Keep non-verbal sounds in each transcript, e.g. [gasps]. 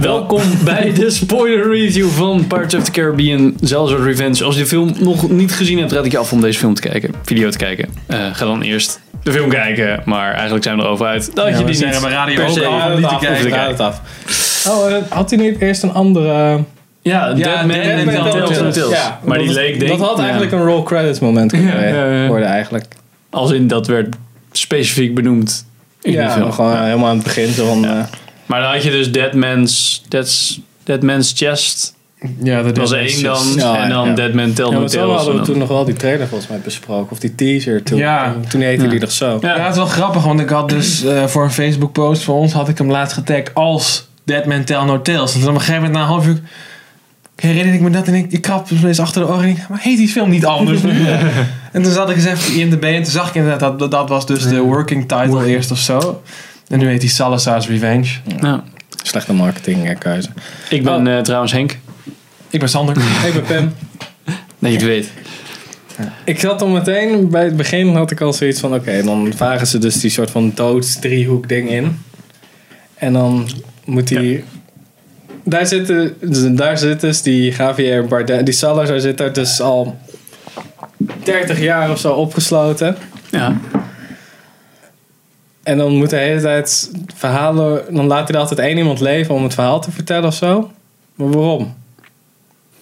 Welkom bij de spoiler review van Pirates of the Caribbean Salazar Revenge. Als je de film nog niet gezien hebt, raad ik je af om deze film te kijken, video te kijken. Eh, ga dan eerst de film kijken, maar eigenlijk zijn we erover uit dat je die zijn niet er Radio per se niet niet te te kijken. kijken. Raad het af. Oh, eh, had hij niet eerst een andere... Ja, Dead Man Dead en Man Telltales. Tales. Ja, maar die dat, leek denk Dat had ja. eigenlijk een roll credits moment kunnen Ja, ja, ja. worden eigenlijk. Als in dat werd specifiek benoemd in die Ja, film. gewoon helemaal aan het begin. Zo van, eh, Maar dan had je dus Dead Man's, Dead's, Dead Man's Chest. Ja, dat was is één dan. Ja, en dan ja. Dead Man Tell ja, Tales. hadden en we toen nog wel die trailer volgens mij besproken. Of die teaser. Toen, Ja. toen, toen heette Ja. die nog zo. Ja. Ja, het is wel grappig, want ik had dus [clears throat] eh, voor een Facebook post voor ons had ik hem laatst getagd als Dead Man Tell No Tales. En toen op een gegeven moment na een half uur herinner ik me dat en ik, ik krap eens achter de oren en ik denk, maar heet die film niet anders? [laughs] en toen zat ik eens even in de IMDb en toen zag ik inderdaad dat dat, dat was dus de working title eerst of zo. En nu heet hij Salazar's Revenge. Ja. Slechte marketingkeuze. Ik ben eh, trouwens Henk. Ik ben Sander. [laughs] Ik ben Pim. Dat je het weet. Ik zat al meteen, bij het begin had ik al zoiets van... Oké, dan vragen ze dus die soort van doodsdriehoek ding in. En dan moet die... Daar, zitten, daar zit dus die Javier Bardem... Die Salazar zit daar dus al 30 jaar of zo opgesloten. Ja. En dan moet de hele tijd verhalen... Dan laat hij er altijd één iemand leven om het verhaal te vertellen of zo. Maar waarom?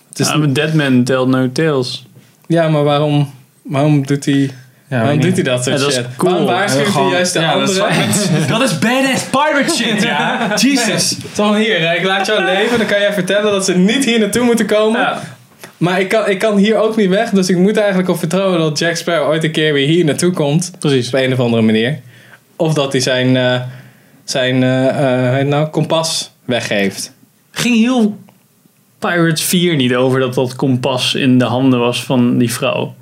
Het is, Ja, maar Dead Man Tell No Tales. ja, maar waarom, waarom doet hij... Ja, waarom doet hij dat soort Ja, dat is shit? cool. Waarom waarschuwt hij Gewoon- juist de ja, dat is andere? [laughs] Dat is badass pirate shit, ja. [laughs] Jesus. Toch hier, hè, ik laat jou leven. Dan kan jij vertellen dat ze niet hier naartoe moeten komen. Ja. Maar ik kan, ik kan hier ook niet weg. Dus ik moet eigenlijk op vertrouwen dat Jack Sparrow ooit een keer weer hier naartoe komt. Precies. Op een of andere manier. Of dat hij zijn, eh, zijn eh, eh, nou, kompas weggeeft. Ging heel Pirates 4 niet over dat dat kompas in de handen was van die vrouw.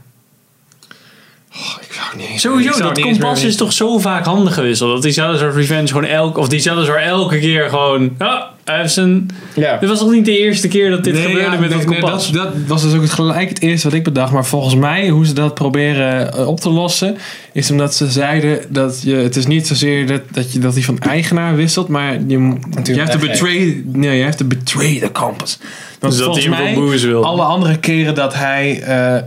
Ik zou niet eens- Sowieso, zou dat niet kompas is toch zo vaak handen gewisseld. Dat die Salazar Revenge gewoon elk, of die Salazar elke keer gewoon, ah, hij heeft zijn, Ja. dit was toch niet de eerste keer dat dit Nee, gebeurde ja, met nee, dat nee, kompas? dat, dat was dus ook het, gelijk het eerste wat ik bedacht. Maar volgens mij, hoe ze dat proberen eh, op te lossen, is omdat ze zeiden dat je, het is niet zozeer dat, dat je dat die van eigenaar wisselt, maar je, moet- je hebt weggeeft. betray, nee, je hebt to betray the compass. Want Dus dat volgens hij mij, alle andere keren dat hij eh,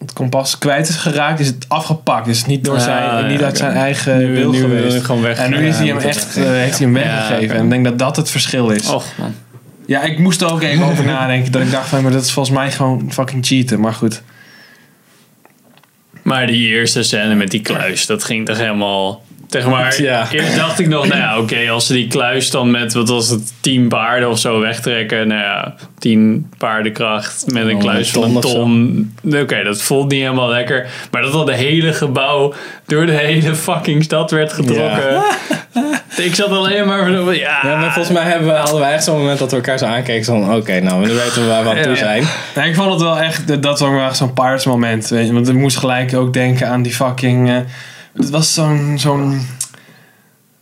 het kompas kwijt is geraakt, is het afgepakt. Is het niet, door Ah, zijn, niet uit zijn eigen Nu- wil nu geweest. gewoon weg. En nu is hij hem echt, eh, heeft hij hem weggegeven. En ik denk dat dat het verschil is. Och man. Ja, ik moest er ook even over [laughs] nadenken. Dat ik dacht van, maar dat is volgens mij gewoon fucking cheaten. Maar goed. Maar die eerste scène met die kluis, dat ging toch helemaal... Zeg maar, [laughs] Ja. eerst dacht ik nog, nou ja, oké, als ze die kluis dan met, wat was het, 10 paarden of zo wegtrekken. Nou ja, 10 paardenkracht met een Oh, kluis van een ton. Oké, dat voelt niet helemaal lekker. Maar dat al de hele gebouw door de hele fucking stad werd getrokken. [laughs] Ik zat alleen maar van, ja... Ja, maar volgens mij hebben we, hadden wij echt zo'n moment dat we elkaar zo aankeken. Zo van, oké, nou, nu weten we waar we aan toe Ja. zijn. Ja, ik vond het wel echt, dat was ook wel echt zo'n Pirates moment. Weet je, want ik moest gelijk ook denken aan die fucking... eh, het was zo'n, zo'n,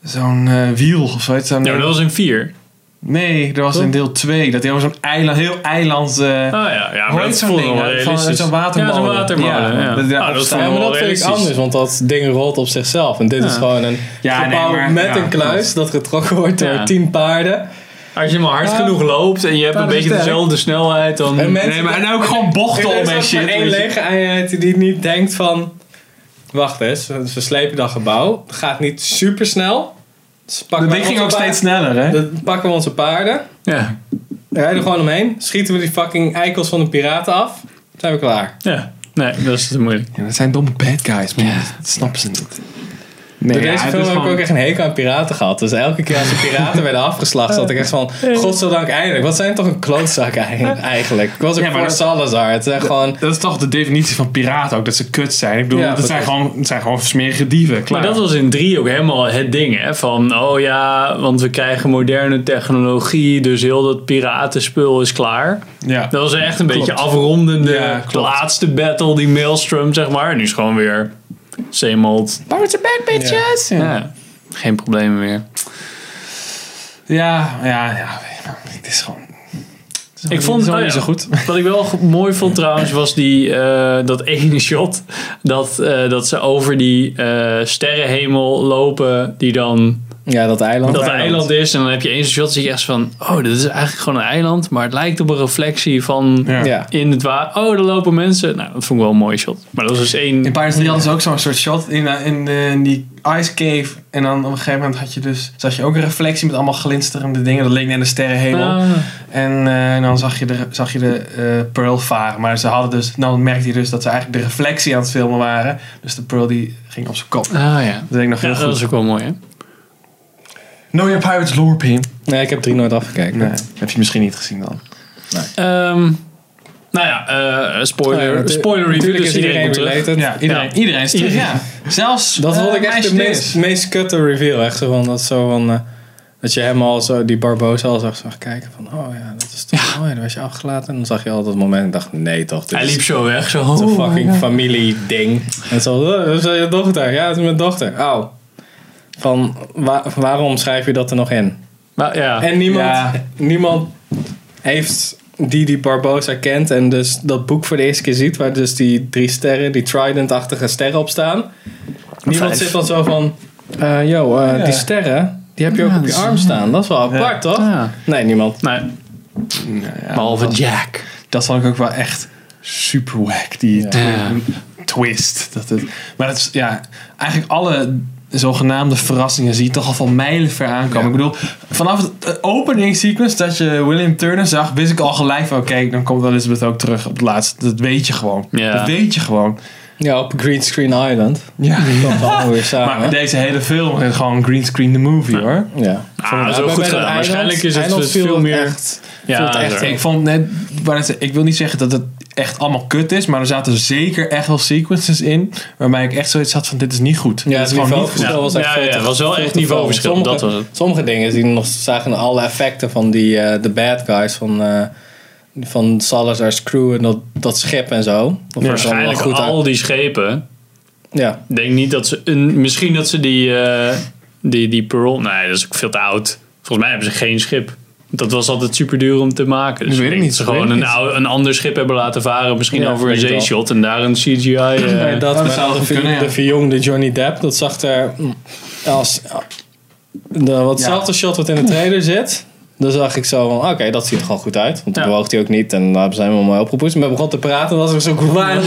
zo'n eh, wiel of zoiets. Zo'n- Ja, maar dat was in 4. Nee, er was in deel 2. Dat hij over zo'n eiland, heel eiland... eh Oh ja, ja Hoe maar dat voelde wel Van- realistisch. zo'n watermolen. Ja, zo'n watermolen. Ja, Ja, dat Ah, Ja, maar dat vind ik realistisch. anders, want dat ding rolt op zichzelf. En dit is Ja. gewoon een Ja, nee, gebouw maar- met ja, een kluis dat getrokken wordt door Ja. tien paarden. Als je maar hard Ja. genoeg loopt en je hebt een beetje dezelfde snelheid, dan... En mensen- Nee, maar en ook gewoon bochten [laughs] Er om is en shit. maar één lege eenheid die niet denkt van... Wacht eens, ze slepen dat gebouw. Het gaat niet super snel. Dus pakken ding ging ook steeds sneller, hè? Dan pakken we onze paarden. Ja, Rijden er gewoon omheen. Schieten we die fucking eikels van de piraten af. Zijn we klaar. ja. Nee, dat is te moeilijk. Ja, dat zijn domme bad guys, man. Dat snappen ze niet. Nee, ja, deze film heb ik ook echt een hekel aan piraten gehad. Dus elke keer als de piraten werden afgeslacht, zat ik echt van... [laughs] Godzijdank eindelijk. Wat zijn toch een klootzak [laughs] eigenlijk. Ik was ook Ja, maar voor dat- Salazar. Het is gewoon... Dat is toch de definitie van piraten ook, dat ze kut zijn. Ik bedoel, Ja, dat zijn gewoon, het zijn gewoon smerige dieven. Klaar. Maar dat was in 3 ook helemaal het ding, hè? Van, oh ja, want we krijgen moderne technologie, dus heel dat piratenspul is klaar. ja. Dat was echt een Klopt. beetje afrondende laatste battle, die Maelstrom, zeg maar. En nu is gewoon weer same old. Are back, bitches! Ja. geen problemen meer. ja, ja, ja. Het is gewoon... Ik vond het oh ja, niet zo goed. [laughs] Wat ik wel mooi vond [laughs] trouwens was die, eh, dat ene shot. Dat, eh, dat ze over die eh, sterrenhemel lopen. Die dan Ja, dat eiland. dat eiland is. En dan heb je eens een shot, zie je echt van... Oh, dit is eigenlijk gewoon een eiland. Maar het lijkt op een reflectie van Ja. Ja. in het water. Oh, er lopen mensen. Nou, dat vond ik wel een mooie shot. Maar dat was dus één... In Pirates 3 hadden ze ook zo'n soort shot in, eh, in, eh, in die ice cave. En dan op een gegeven moment had je dus, zag je ook een reflectie met allemaal glinsterende dingen. Dat leek net een sterrenhemel. Ah. En eh, dan zag je de, zag je de Pearl varen. Maar ze hadden dus, nou merkte je dus dat ze eigenlijk de reflectie aan het filmen waren. Dus de Pearl die ging op zijn kop. Dat Ah ja. denk ik nog heel Ja, dat goed. was ook wel mooi, hè? Know your Pirates lore, Pim. Nee, ik heb drie nooit afgekeken. Nee, heb je misschien niet gezien dan. Ehm, nou ja, eh, spoiler, natu- spoiler review. natuurlijk Dus is iedereen terug. related. Ja, iedereen, Ja. iedereen is terug, ja. Zelfs Dat eh, vond ik echt de meest, meest kutte reveal. Echt zo van, dat zo van... eh, dat je hem al zo, die Barbosa al zag, zag kijken van... Oh ja, dat is toch... Oh ja, dan was je afgelaten. En dan zag je al dat moment en dacht... Nee toch, dit Hij is liep zo weg. Zo, een oh, fucking familie ding. En zo, oh, dat is je dochter. Ja, het is mijn dochter. Oh. Van, wa- waarom schrijf je dat er nog in? Maar, ja. En niemand, Ja. niemand heeft die die Barbosa kent en dus dat boek voor de eerste keer ziet, waar dus die drie sterren, die Trident-achtige sterren op staan. Niemand Vijf. zit dan zo van, eh yo, eh, Ja. die sterren, die heb je ook op je arm staan. Dat is wel apart, Ja. toch? Ja. Nee, niemand. Nee, Nou ja, behalve dat, Jack. dat vond ik ook wel echt super wack, die twist. Dat het, maar dat is, ja, eigenlijk alle zogenaamde verrassingen zie je toch al van mijlen ver aankomen. Ja. Ik bedoel, vanaf het eh, opening sequence dat je William Turner zag, wist ik al gelijk van oké, dan komt Elizabeth ook terug op het laatste. Dat weet je gewoon. Ja. Dat weet je gewoon. Ja, op Green Screen Island. Ja. Die komt allemaal weer samen. Maar deze hele film is gewoon green screen the movie hoor. ja. Ah, Bij- zo bij goed dat gedaan. eiland- Waarschijnlijk is het veel meer- Echt, Ja, het dat is echt. Ik vond net, ik wil niet zeggen dat het echt allemaal kut is, maar er zaten zeker echt wel sequences in waarbij ik echt zoiets had van dit is niet goed. Ja, Dit het is gewoon niet goed. niveauverschil was echt Ja, ja, was wel echt niveauverschil, Sommige, dat was het. Sommige dingen zien nog zagen alle effecten van die eh, de bad guys van, eh, van Salazar's crew en dat, dat schip en zo. Dat Waarschijnlijk goed al uit. die schepen. Ja, Ik denk niet dat ze... Een, misschien dat ze die, eh, die, die Pearl... Nee, dat is ook veel te oud. Volgens mij hebben ze geen schip. Dat was altijd super duur om te maken. Dus weet ik denk niet, ze gewoon een, een ander schip hebben laten varen. Misschien Ja, over een zeeshot. En daar een CGI... [clears throat] eh, Nee, dat, dat maar zou de, kunnen, ja. de verjongde Johnny Depp, dat zag er mm, als de, watzelfde shot wat in de trailer zit. Dan zag ik zo van, oké, dat ziet er gewoon goed uit. Want toen Ja. bewoog hij ook niet en daar zijn we mooi opgepoetst. Maar we begonnen te praten en was ik zo kwaad.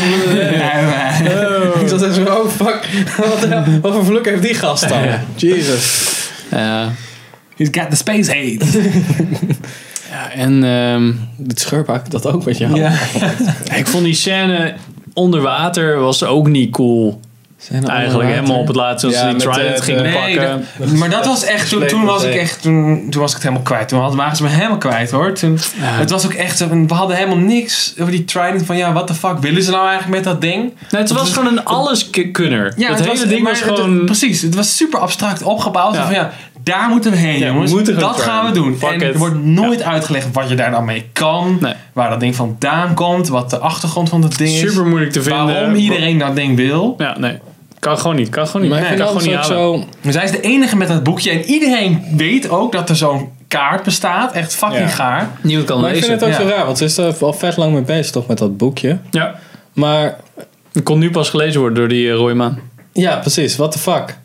Ik zat echt zo, oh fuck, [laughs] wat, wat voor vloek heeft die gast dan? Ja. Jesus. ja. He's got the space aid. [laughs] ja, en... ehm, Dit scheurpak dat ook met jou. Ja. [laughs] ik vond die scène onder water was ook niet cool. Eigenlijk helemaal op het laatste als Ja, ze die Trident gingen de- Nee, pakken. dat- maar dat was echt, toen, toen was ik echt, toen, toen was ik het helemaal kwijt. Toen hadden- waren ze me helemaal kwijt hoor. Toen, Ja. Het was ook echt we hadden helemaal niks over die Trident van ja, what the fuck willen ze nou eigenlijk met dat ding? Nee, het was gewoon een alleskunner. Ja, dat het hele ding maar was het- gewoon... precies, het was super abstract opgebouwd. Ja. Van ja, daar moeten we heen Ja, we jongens. dat gaan we doen. Fuck en it. er wordt nooit uitgelegd wat je daar dan mee kan. Nee. Waar dat ding vandaan komt. Wat de achtergrond van dat ding is. Super moeilijk te vinden. Waarom iedereen dat ding wil. Ja, nee. Kan gewoon niet. Kan gewoon niet. Maar ik Nee, vind kan gewoon niet zo... Maar zij is de enige met dat boekje. En iedereen weet ook dat er zo'n kaart bestaat. Echt fucking Ja. gaar. Niemand kan Maar ik lezen. vind het ook Ja. zo raar, want ze is er al vet lang mee bezig toch met dat boekje. Ja. Maar Het kon nu pas gelezen worden door die uh, Maan. ja, precies, what the fuck.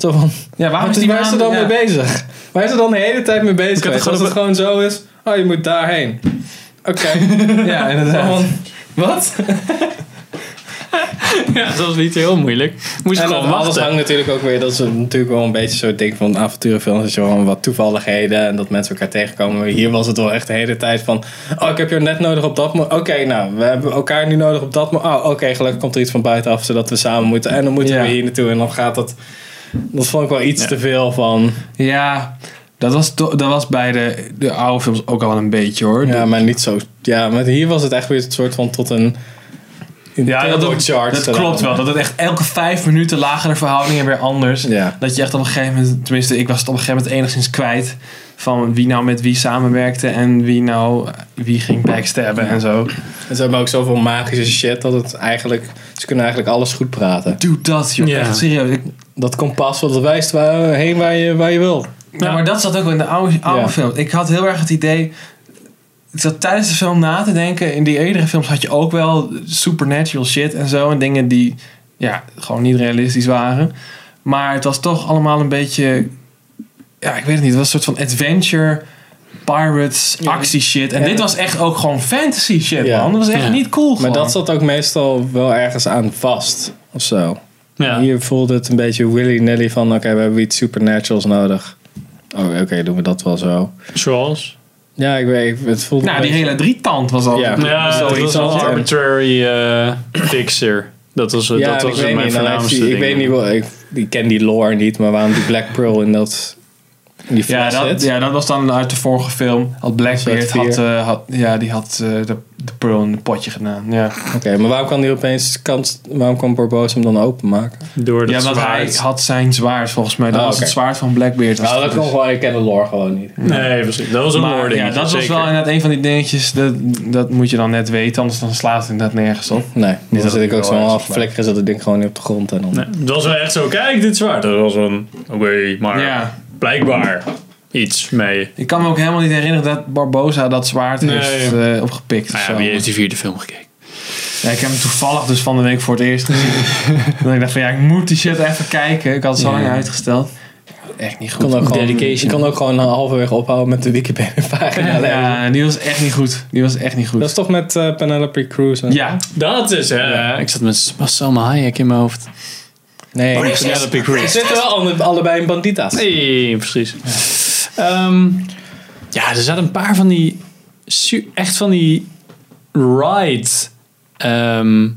Zo van, Ja, waarom waar is die waar is dan mee bezig? Waar is ze dan de hele tijd mee bezig geweest? het Als gewoon het gewoon zo is, oh je moet daarheen. Oké. [laughs] Ja, inderdaad. van, Wat? [laughs] ja, dat was niet heel moeilijk. Moest En gewoon alles hangt natuurlijk ook weer, dat is natuurlijk wel een beetje zo'n ding van avonturenfilms, dat je gewoon wat toevalligheden en dat mensen elkaar tegenkomen. Hier was het wel echt de hele tijd van, oh ik heb je net nodig op dat moment. Oké, nou, we hebben elkaar nu nodig op dat moment. Oh, oké, gelukkig komt er iets van buitenaf, zodat we samen moeten. En dan moeten Ja. we hier naartoe en dan gaat dat, dat vond ik wel iets Ja. te veel van, Ja, dat was, dat was bij de, de oude films ook al een beetje hoor. ja, maar niet zo, ja, maar hier was het echt weer een soort van tot een, Ja, dat, dat, klopt wel. Dat het echt elke vijf minuten lagen de verhoudingen weer anders. Ja. Dat je echt op een gegeven moment, tenminste ik was het op een gegeven moment enigszins kwijt. Van wie nou met wie samenwerkte en wie nou wie ging backstabben en zo. En ze hebben ook zoveel magische shit dat het eigenlijk, ze kunnen eigenlijk alles goed praten. Doe dat joh, Ja. echt serieus. Ik, Dat kompas wat wijst waar, heen waar je, waar je wil. ja. maar dat zat ook wel in de oude, oude Ja. film. Ik had heel erg het idee... Ik zat tijdens de film na te denken. In die eerdere films had je ook wel supernatural shit en zo. En dingen die ja, gewoon niet realistisch waren. Maar het was toch allemaal een beetje ja, ik weet het niet. Het was een soort van adventure, pirates, actie shit. En Ja. dit was echt ook gewoon fantasy shit, Ja. man. Dat was echt Ja. niet cool Maar gewoon. dat zat ook meestal wel ergens aan vast. Of zo. Ja. Hier voelde het een beetje willy-nilly van... Oké, we hebben iets supernaturals nodig. Oh, oké, doen we dat wel zo. Zoals? Ja, ik weet... Het voelde nou, die beetje- hele drietand was al... Ja. Ja, dat Zoiets was een als- arbitrary eh, [clears throat] fixer. Dat was, Ja, dat was ik weet mijn niet. Voornaamste die- ik weet niet wel... Ik, ik ken die lore niet, maar waarom die Black Pearl in dat... Die Ja dat, ja, dat was dan uit de vorige film. Had Blackbeard had, eh, had, ja, die had eh, de, de Pearl in een potje gedaan. Ja, Oké, maar waarom kan die opeens... Kans, waarom kan Barbosa hem dan openmaken? Door dat ja want hij had zijn zwaard volgens mij. Dat Ah, was het zwaard van Blackbeard. was Nou, dat kan dus. gewoon... Ik ken de lore gewoon niet. Nee, precies. Dat was een Maar lore ja, dat was wel inderdaad een van die dingetjes. Dat, dat moet je dan net weten, anders dan slaat het inderdaad nergens op. Nee, dan dat zit ik ook wel zo ergens half flikkeren. Zat het ding gewoon niet op de grond. En dan... Nee, het was wel echt zo, kijk dit zwaard. Dat was een, oké, maar Ja. Blijkbaar iets mee. Ik kan me ook helemaal niet herinneren dat Barbosa dat zwaard Nee. heeft eh, opgepikt. Nou of ja, wie heeft die vierde film gekeken? Ja, ik heb hem toevallig dus van de week voor het eerst gezien. [laughs] dat ik dacht van ja, ik moet die shit even kijken. Ik had het zo Ja. lang uitgesteld. Echt niet Ik kon, goed. ook gewoon, kon ook gewoon halverwege ophouden met de Wikipedia-pagina. lezen. Ja, die was echt niet goed. Die was echt niet goed. Dat is toch met eh, Penelope Cruz? en- ja, Dat is, hè. Ik zat met Salma Hayek in mijn hoofd. Nee, Oh, Penelope Ze zitten wel alle- allebei in Bandita's. Nee, precies. Ehm, ja, er zaten een paar van die... Echt van die ride ehm,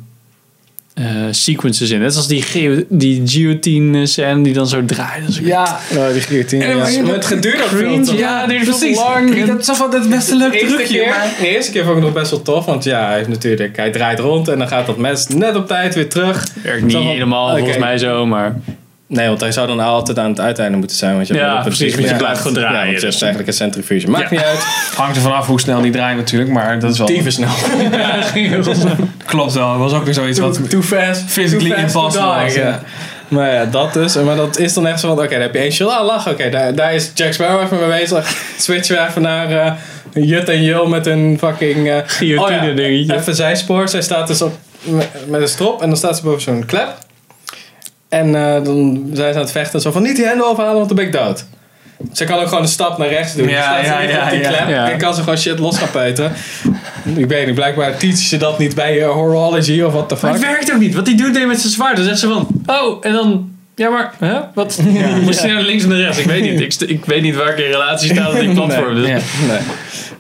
eh, sequences in. Net als die, geo- die guillotine scène die dan zo draait. Ja. Oh, die guillotine. En- Ja. en- Maar het geduurde ook veel cringe, te ja, dit is precies. lang. Ik- Dat is wel het beste leuk De eerste, trucje. keer, maar- de eerste keer vond ik het nog best wel tof, want ja, hij, heeft natuurlijk, hij draait rond en dan gaat dat mes net op tijd weer terug. Werkt niet Zo helemaal volgens mij zo, maar... Nee, want hij zou dan altijd aan het uiteinde moeten zijn. Want je Ja, hebt op een precies, want je blijft gewoon draaien, Ja, want het dus. is eigenlijk een centrifuge. Maakt Ja. niet uit. [laughs] Hangt er vanaf hoe snel die draait natuurlijk, maar dat is wel... Dieven snel. [laughs] Klopt wel. Dat was ook weer zoiets wat... Too fast. Physically too fast impossible to die, was, ja. Maar ja, dat dus. Maar dat is dan echt zo van, oké, dan heb je één shot. Ah, lach, oké, daar, daar is Jack Sparrow even mee bezig. Switchen we even naar eh, Jut en Jul met een fucking... eh Guillotine oh ja, dingetje. Even zijspoor. Zij staat dus op, met, met een strop en dan staat ze boven zo'n klep. En eh, dan zijn ze aan het vechten. Zo van, niet die hendel overhalen, want dan ben ik dood. Ze kan ook gewoon een stap naar rechts doen. Ja, ze ja, ja, die ja. klep. Ja. En kan ze gewoon shit los gaan peuteren. Ik weet niet, blijkbaar teach je dat niet bij je horology of the Maar fuck. het werkt ook niet. Wat hij doet deed met zijn zwaard. Dan zegt ze van, oh, en dan... Ja, maar, hè? Wat? Moest hij naar links en naar rechts? Ik weet niet. Ik, ik weet niet waar ik in relatie sta op die [laughs] platform. Dus. Ja. Nee.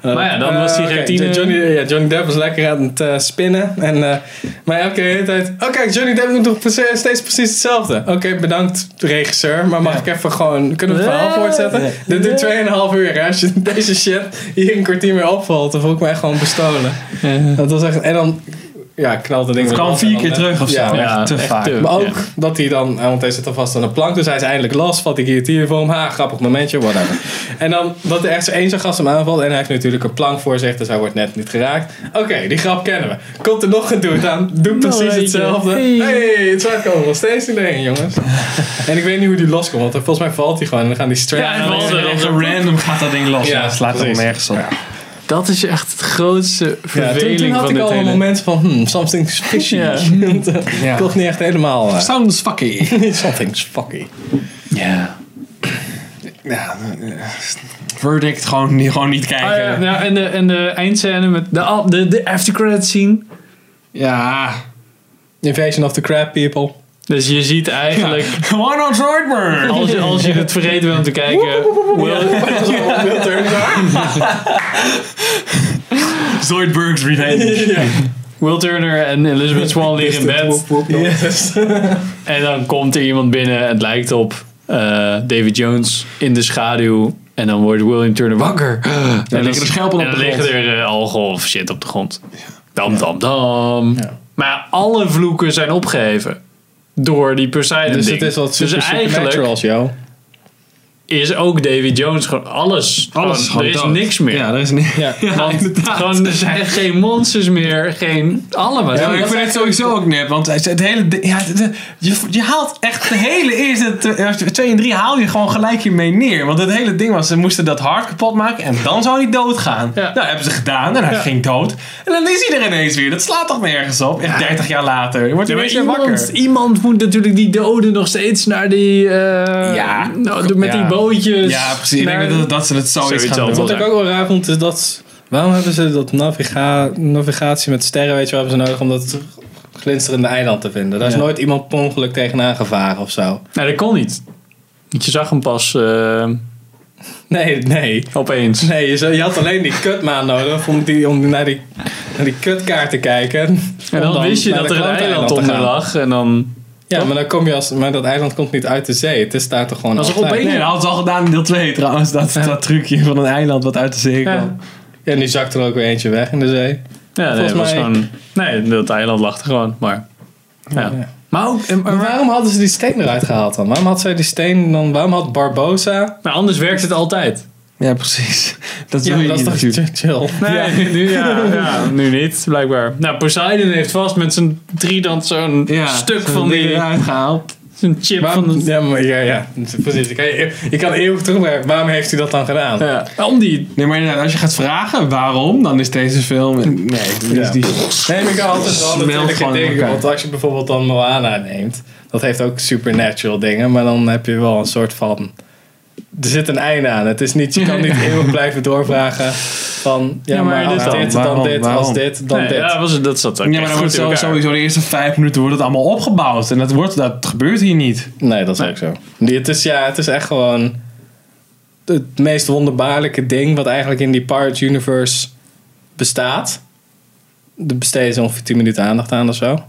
Maar ja, dan was die Eh, Johnny, ja, Johnny Depp was lekker aan het eh, spinnen. En, eh, maar elke hele tijd... Oh kijk, Johnny Depp doet toch precies- steeds precies hetzelfde. Oké, bedankt regisseur. Maar mag ik even gewoon... Kunnen we het verhaal voortzetten? Dit duurt 2,5 uur. hè. Als je [laughs] deze shit hier een kwartier mee opvalt... dan voel ik me echt gewoon bestolen. Dat was echt... En dan... Ja, knalt het ding Het kan en vier keer terug of zo. Ja, te vaak. te- maar ook Ja. dat hij dan, want hij zit al vast aan een plank, dus hij is eindelijk los, valt die guillotine voor hem, ha, grappig momentje, whatever. [laughs] en dan dat er echt zo één zo'n gast hem aanvalt en hij heeft natuurlijk een plank voor zich, dus hij wordt net niet geraakt. Oké, die grap kennen we. Komt er nog een dude aan, doet precies hetzelfde. Hey. Hey, het zwaard komt er nog steeds niet heen, jongens. [laughs] en ik weet niet hoe die loskomt, want volgens mij valt hij gewoon en dan gaan die strands. Ja, hij valt Echt er echt dan zo- random gaat dat ding los. Ja, Ja, het slaat helemaal nergens op. Dat is echt het grootste Ja, verveling toen, toen had ik al een moment van, hmm, something's [laughs] fishy. Ja. Want, eh, Ja. Toch niet echt helemaal... eh, Sounds fucky. [laughs] something's fucky. Ja. Ja, eh, verdict gewoon, niet- gewoon niet kijken. Ah, ja, ja, en, de, en de eindscène met de, de, de aftercredit scene. Ja. Invasion of the crab people. Dus je ziet eigenlijk, [laughs] Zoidberg? als, je, als je het vergeten bent om te kijken... Will. [laughs] Zoidberg's Revenge. Will Turner en Elizabeth Swan liggen in bed. Yes. [laughs] En dan komt er iemand binnen. Het lijkt op eh, David Jones in de schaduw. En dan wordt William Turner wakker. [gasps] en dan liggen er schelpen op en de dan liggen grond. er uh, alcohol of shit op de grond. Dam, dam, dam. Ja. Maar alle vloeken zijn opgeheven. Door die Poseidon Dus ding. het is wat super dus eigenlijk supernaturals, joh. Is ook David Jones gewoon alles. Alles gewoon, er is dood. niks meer. Ja, er is niks. [laughs] Ja. Ja, Want inderdaad. gewoon, er zijn geen monsters meer. Geen... Allemaal. Ja, ik vind het sowieso ook nep, want het hele, ja, de- je, je haalt echt de hele eerste, t- twee en drie haal je gewoon gelijk hiermee neer. Want het hele ding was, ze moesten dat hart kapot maken en dan zou hij doodgaan. Ja. Nou, hebben ze gedaan en hij ging dood. En dan is hij er ineens weer. Dat slaat toch nergens op? Echt 30 jaar later. Je wordt wakker. iemand moet natuurlijk die doden nog steeds naar die... eh, Ja. nou, met die. Bootjes. Ja, precies. Ik denk dat, dat ze het zoiets gaan doen. het Wat ik ook wel raar vond is dat... Waarom hebben ze dat naviga navigatie met sterren, weet je, hebben ze nodig om dat glinsterende eiland te vinden? Daar is Ja. nooit iemand per ongeluk tegenaan gevaren of zo. Nee, dat kon niet. Want Je zag hem pas eh, Nee, nee. opeens. Nee, je, had alleen die kutmaan nodig om, die, om naar, die, naar die kutkaart te kijken. En Om dan wist je dat er een eiland onder lag. En dan... Ja, maar dan kom je als... Maar dat eiland komt niet uit de zee. Het is daar toch gewoon Als er altijd. opeens- Nee, dat hadden ze al gedaan in deel 2 trouwens. Dat, dat trucje van een eiland wat uit de zee Ja. kwam. Ja, nu zakt er ook weer eentje weg in de zee. Ja, nee, Volgens het was mij- gewoon... Nee, dat eiland lag er gewoon. Maar... Ja. Ja. Maar ook... en- Maar waarom hadden ze die steen eruit gehaald dan? Waarom had zij die steen dan... Waarom had Barbosa... Maar anders werkt het altijd. Ja, precies. [laughs] Dat Ja, je dat is toch chill. Nee, Ja. nu, ja, ja, nu niet, blijkbaar. Nou, Poseidon heeft vast met zijn trident zo'n Ja, stuk van die... eruit gehaald. Zo'n chip Waarom, van de... ja, maar ja, ja, precies. Je kan, je kan eeuwig terugbrengen. Waarom heeft hij dat dan gedaan? Ja, om die... Nee, maar als je gaat vragen waarom, dan is deze film... Nee, die, Ja. die, Nee, maar ik kan altijd wel natuurlijk. Want als je bijvoorbeeld dan Moana neemt, dat heeft ook supernatural dingen, maar dan heb je wel een soort van. Er zit een einde aan. Het is niet, je kan niet [laughs] eeuwig blijven doorvragen van ja, Ja, maar maar, als dit dan? dit, dan Waarom? dit, als dit, dan Nee, dit. ja, was het, dat zat ook ja, maar dan wordt zo, sowieso de eerste vijf minuten wordt het allemaal opgebouwd. En dat, wordt, dat gebeurt hier niet. Nee, dat is Nee. ook zo. Die, het, is, ja, het is echt gewoon het meest wonderbaarlijke ding wat eigenlijk in die Pirate Universe bestaat. Er besteden ze ongeveer 10 minuten aandacht aan of zo.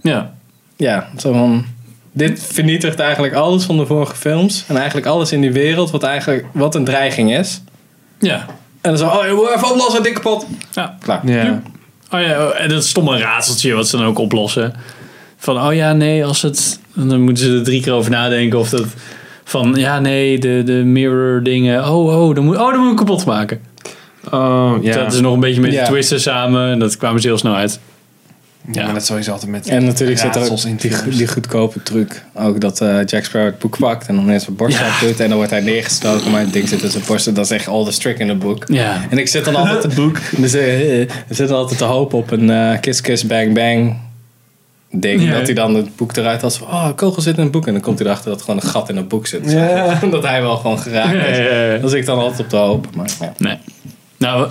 Ja. Ja, zo van. Dit vernietigt eigenlijk alles van de vorige films. En eigenlijk alles in die wereld wat eigenlijk wat een dreiging is. Ja. En dan zo, oh, je moet even oplossen, dik kapot. Ja. Klaar. Ja. Oh ja, oh, en dat stomme raadseltje wat ze dan ook oplossen. Van, oh ja, nee, als het... Dan moeten ze er drie keer over nadenken of dat... Van, ja, nee, de, de mirror dingen. Oh, oh, dan moet, oh, dan moet ik kapot maken. Oh, ja. Dat is nog een beetje met Ja. de twisten samen. En dat kwamen ze heel snel uit. Ja, maar dat is sowieso altijd met En natuurlijk zit er ook in die, goedkope truc. Ook dat eh, Jack Sparrow het boek pakt en dan in zijn borstzak Ja. doet. En dan wordt hij neergestoken, maar het ding zit in zijn borst. en Dat is echt all the trick in het boek. Ja. En ik zit dan altijd... het boek. [laughs] Dus, eh, ik zit dan altijd te hopen op een eh, Kiss Kiss Bang Bang ding. Ja. Dat hij dan het boek eruit had van... Oh, een kogel zit in het boek. En dan komt hij erachter dat er gewoon een gat in het boek zit. Ja. [laughs] dat hij wel gewoon geraakt is. ja, ja. Dan zit ik dan altijd op te hopen. Maar ja. Nee. Nou,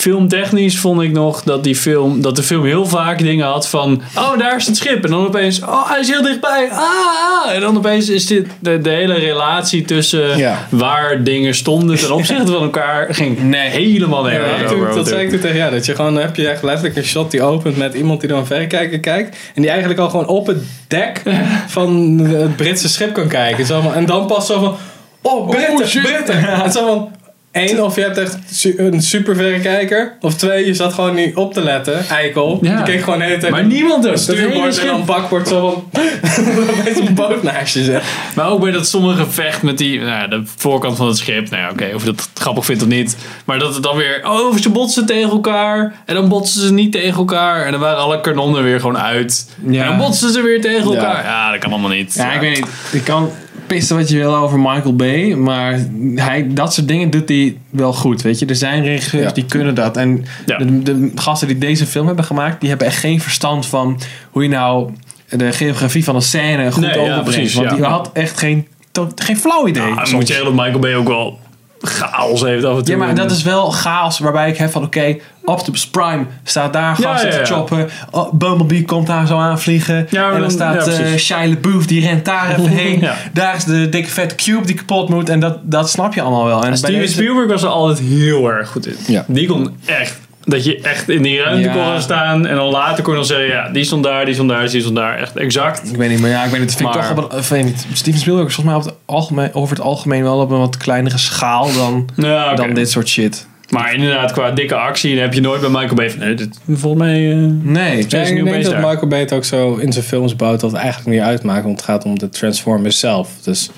filmtechnisch vond ik nog dat, die film, dat de film heel vaak dingen had van... Oh, daar is het schip. En dan opeens... Oh, hij is heel dichtbij. Ah, ah. En dan opeens is dit de, de hele relatie tussen Ja. waar dingen stonden ten opzichte van elkaar... ging Nee. helemaal Ja, nergens dat zei ik toen tegen jou. Dat je gewoon, dan heb je echt letterlijk een shot die opent met iemand die een verrekijker kijkt. En die eigenlijk al gewoon op het dek [laughs] van het Britse schip kan kijken. Zo van, en dan pas zo van, oh Britten, shit. Britten. En zo van, één, of je hebt echt su- een super verrekijker. Of twee, je zat gewoon niet op te letten, eikel. Ja. Je keek gewoon de hele tijd Maar niemand hele stuurbord en dan bakbord zo van, [laughs] opeens een boot naast je zet. Maar ook bij dat sommige gevecht met die, nou, ja, de voorkant van het schip. Nou ja, oké, of je dat grappig vindt of niet. Maar dat het dan weer, oh, ze botsen tegen elkaar. En dan botsen ze niet tegen elkaar. En dan waren alle kanonnen weer gewoon uit. Ja. En dan botsen ze weer tegen Ja. elkaar. Ja, dat kan allemaal niet. Ja, ik weet niet. Je kan pissen wat je wil over Michael Bay, maar hij, dat soort dingen doet hij wel goed, weet je. Er zijn regisseurs Ja. die kunnen dat. En Ja. de, de gasten die deze film hebben gemaakt, die hebben echt geen verstand van hoe je nou de geografie van een scène goed Nee, ja, overbrengt. precies, Want ja. die had echt geen, to- geen flauw idee. Dan soms. moet je zeggen dat Michael Bay ook wel chaos heeft af en toe. Ja, maar dat is wel chaos waarbij ik heb van oké, Optimus Prime staat daar gasten ja, ja. te choppen. Oh, Bumblebee komt daar zo aanvliegen. En dan dan- staat ja, eh precies. Shia LaBeouf, die rent daar even [laughs] heen. Ja. Daar is de dikke vette cube die kapot moet. En dat, dat snap je allemaal wel. En Steven deze- Spielberg was er altijd heel erg goed in. Ja. Die kon echt, dat je echt in die ruimte Ja. kon gaan staan. En dan later kon je dan zeggen, ja, die stond daar, die stond daar, die stond daar. Echt exact. Ik weet niet, maar ja, ik weet niet. Vind ik Maar- toch op een, of weet niet. Steven Spielberg is volgens mij over het, algemeen, over het algemeen wel op een wat kleinere schaal dan, Ja, dan dit soort shit. Maar inderdaad, qua dikke actie dan heb je nooit bij Michael Bay van, nee, dit, volgens mij... eh, Nee. Ik denk dat daar? Michael Bay het ook zo in zijn films bouwt dat het eigenlijk niet uitmaakt. Want het gaat om de Transformers zelf. Dus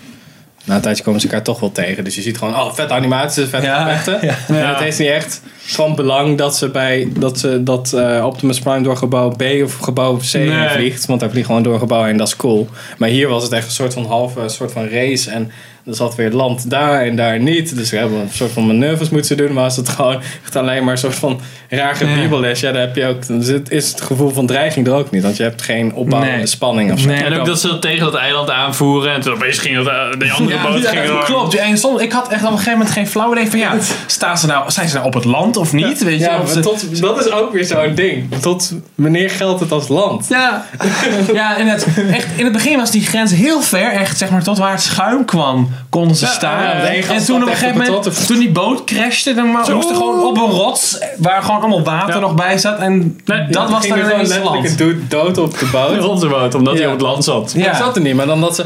na een tijdje komen ze elkaar toch wel tegen. Dus je ziet gewoon, oh, vet animaties, vet Ja, ja. En het heeft niet echt van belang dat ze bij dat, ze, dat eh, Optimus Prime door gebouw B of gebouw C Nee. vliegt. Want hij vliegt gewoon door gebouw en dat is cool. Maar hier was het echt een soort van halve soort van race. En Er zat weer land daar en daar niet. Dus we hebben een soort van manoeuvres moeten doen. Maar als het gewoon echt alleen maar een soort van raar gebiebel is, ja, dan heb je ook, dan zit- is het gevoel van dreiging er ook niet. Want je hebt geen opbouwende Nee. spanning of zo. Nee. En ook dat ze dat tegen dat eiland aanvoeren. En toen opeens ging dat, eh, de andere Ja, boot ja, ging er klopt. En soms, ik had echt op een gegeven moment geen flauw idee van ja, staan ze nou, zijn ze nou op het land of niet? Weet je? Ja, Of maar ze- tot, dat is ook weer zo'n ding. Tot wanneer geldt het als land? Ja, ja en het, echt, in het begin was die grens heel ver. Echt zeg maar tot waar het schuim kwam, konden ze staan. en toen op een gegeven moment, toen die boot crashte, dan moest er gewoon op een rots waar gewoon allemaal water Ja. nog bij zat. En dat was dan gewoon ineens letterlijk een land. dude dood op de boot. [laughs] Op de boot, omdat hij op het land zat. Ja. Zat er niet, maar dan dat ze...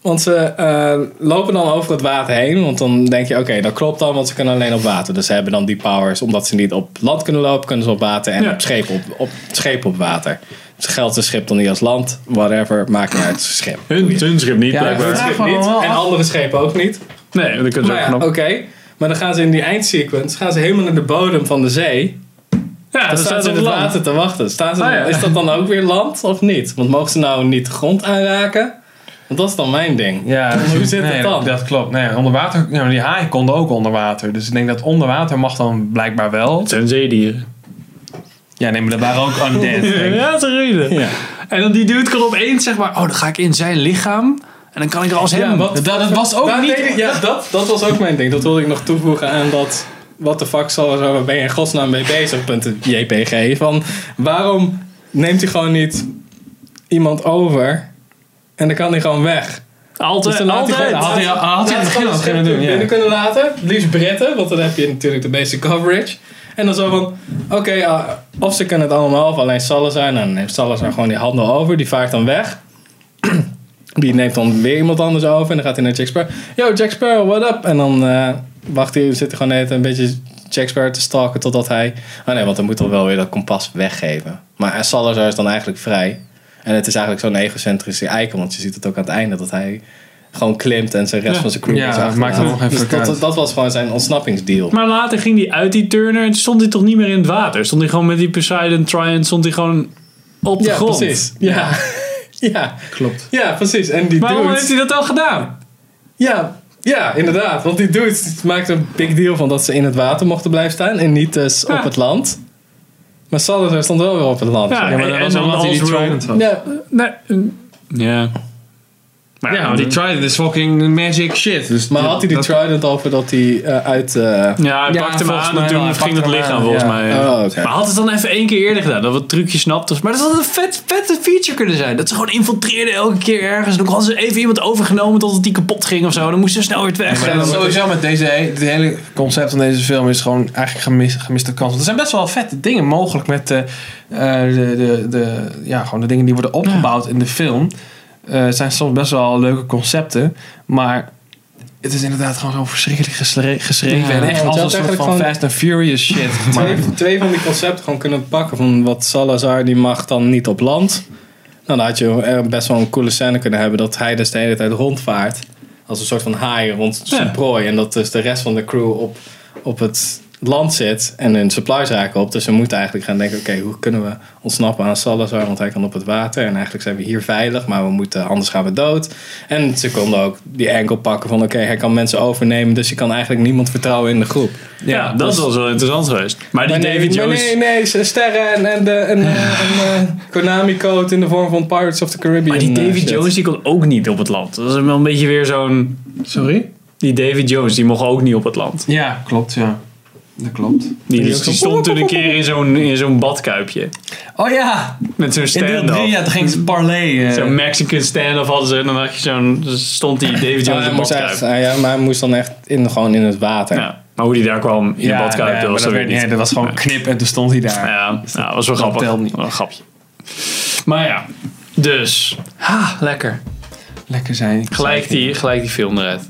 Want ze eh, lopen dan over het water heen. Want dan denk je, oké, dat klopt dan, want ze kunnen alleen op water. Dus ze hebben dan die powers. Omdat ze niet op land kunnen lopen, kunnen ze op water. En Ja. op schepen op, op, schepen op water. Geldt een schip dan niet als land. Whatever, maakt niet uit. Schip. Hun, hun schip niet, Ja, hun Schip niet. En andere schepen ook niet. Nee, dat kunnen ze Maar ook ja, nog. oké. Maar dan gaan ze in die eindsequence gaan ze helemaal naar de bodem van de zee. Ja, Dan dat staan staat ze op in het land. water te wachten. Staan ze Ah, dan- ja. Is dat dan ook weer land of niet? Want mogen ze nou niet de grond aanraken? Want dat is dan mijn ding. Ja, Hoe zit het nee, dan? Dat klopt. Nee, onder water, maar die haaien konden ook onder water. Dus ik denk dat onder water mag dan blijkbaar wel. Het zijn zeedieren. Ja, nee, maar dat waren ook undead. [laughs] Ja, dat is een reden. Ja. En dan die dude kan opeens zeg maar, oh, dan ga ik in zijn lichaam. En dan kan ik er als hem. wat, Dat- dat was ook waar niet- ik- ja, dat, dat was ook mijn ding. Dat wilde ik nog toevoegen aan dat... What the fuck zal er zo, waar ben je in godsnaam mee bezig? Punt JPG. Van waarom neemt hij gewoon niet iemand over en dan kan hij gewoon weg? altijd, Dus hij altijd. gewoon- Had hij, had hij in het begin kunnen doen, ja. binnen kunnen laten. Liefst Britten, want dan heb je natuurlijk de meeste coverage. En dan zo van, oké, ah, of ze kunnen het allemaal, of alleen Salazar. Nou, dan neemt Salazar gewoon die handel over. Die vaart dan weg. [clears throat] Die neemt dan weer iemand anders over. En dan gaat hij naar Jack Sparrow. Yo, Jack Sparrow, what up? En dan eh, wacht hij, zit hij gewoon net een beetje Jack Sparrow te stalken totdat hij... Oh nee, want dan moet hij wel weer dat kompas weggeven. Maar Salazar is dan eigenlijk vrij. En het is eigenlijk zo'n egocentrische eikel. Want je ziet het ook aan het einde dat hij gewoon klimt en zijn rest Ja. van zijn crew Ja, dat maakt hem nog even dus dat, was gewoon zijn ontsnappingsdeal. Maar later ging hij uit die turner en stond hij toch niet meer in het water. Stond hij gewoon met die Poseidon Trident, stond hij gewoon op de ja, grond. precies. Ja. [laughs] ja, Klopt. ja, precies. En die Waarom dude... heeft hij dat dan gedaan? Ja, ja, inderdaad. Want die dude maakt een big deal van dat ze in het water mochten blijven staan en niet dus Ja. op het land. Maar Salazar stond wel weer op het land. Ja, Ja, maar en- dat was dan omdat hij die trident had. Ja, Nee. Ja. Maar Ja, want die trident is fucking magic shit. Dus maar had hij die dat- trident over dat hij eh, uit... eh, Ja, hij Ja, pakte hem volgens aan en toen ging hem lichaam aan, volgens ja. mij. Oh. Maar had het dan even één keer eerder gedaan, dat we het trucje snapten. Maar dat had een vet, vette feature kunnen zijn. Dat ze gewoon infiltreerden elke keer ergens. En dan hadden ze even iemand overgenomen totdat die kapot ging of zo. Dan moesten ze snel weer weg. Maar dat sowieso met deze, het hele concept van deze film is gewoon eigenlijk gemis, gemiste kans. Want er zijn best wel vette dingen mogelijk met eh, eh, de, de, de, ja, gewoon de dingen die worden opgebouwd in de film. Eh, het zijn soms best wel leuke concepten, maar het is inderdaad gewoon zo verschrikkelijk geschreven. Ja, en echt als een soort van Fast and Furious shit [laughs] twee, twee van die concepten gewoon kunnen pakken. Van wat Salazar, die mag dan niet op land. Nou, dan had je best wel een coole scène kunnen hebben dat hij dus de hele tijd rondvaart. Als een soort van haai rond zijn Ja. prooi. En dat dus de rest van de crew op, op het land zit en hun supplies raken op. Dus we moeten eigenlijk gaan denken, oké, hoe kunnen we ontsnappen aan Salazar? Want hij kan op het water en eigenlijk zijn we hier veilig, maar we moeten, anders gaan we dood. En ze konden ook die enkel pakken van, oké, hij kan mensen overnemen, dus je kan eigenlijk niemand vertrouwen in de groep. Ja, dat was wel interessant geweest. Maar die Maar nee, David maar Jones... Nee, nee, ze- sterren en, en de en, eh, en, eh, Konami-code in de vorm van Pirates of the Caribbean. Maar die eh, David shit. Jones die kon ook niet op het land. Dat is wel een beetje weer zo'n... Sorry? Die David Jones die mocht ook niet op het land. Ja, klopt, ja. Dat klopt. Die, stond toen een keer in zo'n, in zo'n badkuipje. Oh ja, Met zo'n in deel stand-off. 3, ja, toen ging ze parlay. eh. Zo'n Mexican stand-off hadden ze. En dan had je zo'n, stond die [laughs] David Jones in echt, badkuip. ah, ja, maar hij moest dan echt in, gewoon in het water. Ja. Maar hoe die daar kwam in ja, de badkuip, nee, dat was dat, werd- niet. nee, dat was gewoon knip en toen stond hij daar. Ja, ja, dat was wel dat grappig. telt niet. Wel een grapje. Maar ja, dus. Ha, lekker. Lekker zijn. Gelijk die, gelijk die film eruit.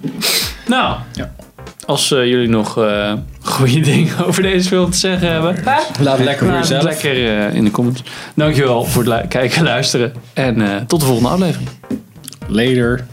Nou, Ja. Als eh, jullie nog eh goede [laughs] dingen over deze film te zeggen hebben. Laat het lekker voor laat het jezelf. lekker eh, in de comments. Dankjewel voor het lu- kijken en luisteren. En eh, tot de volgende aflevering. Later.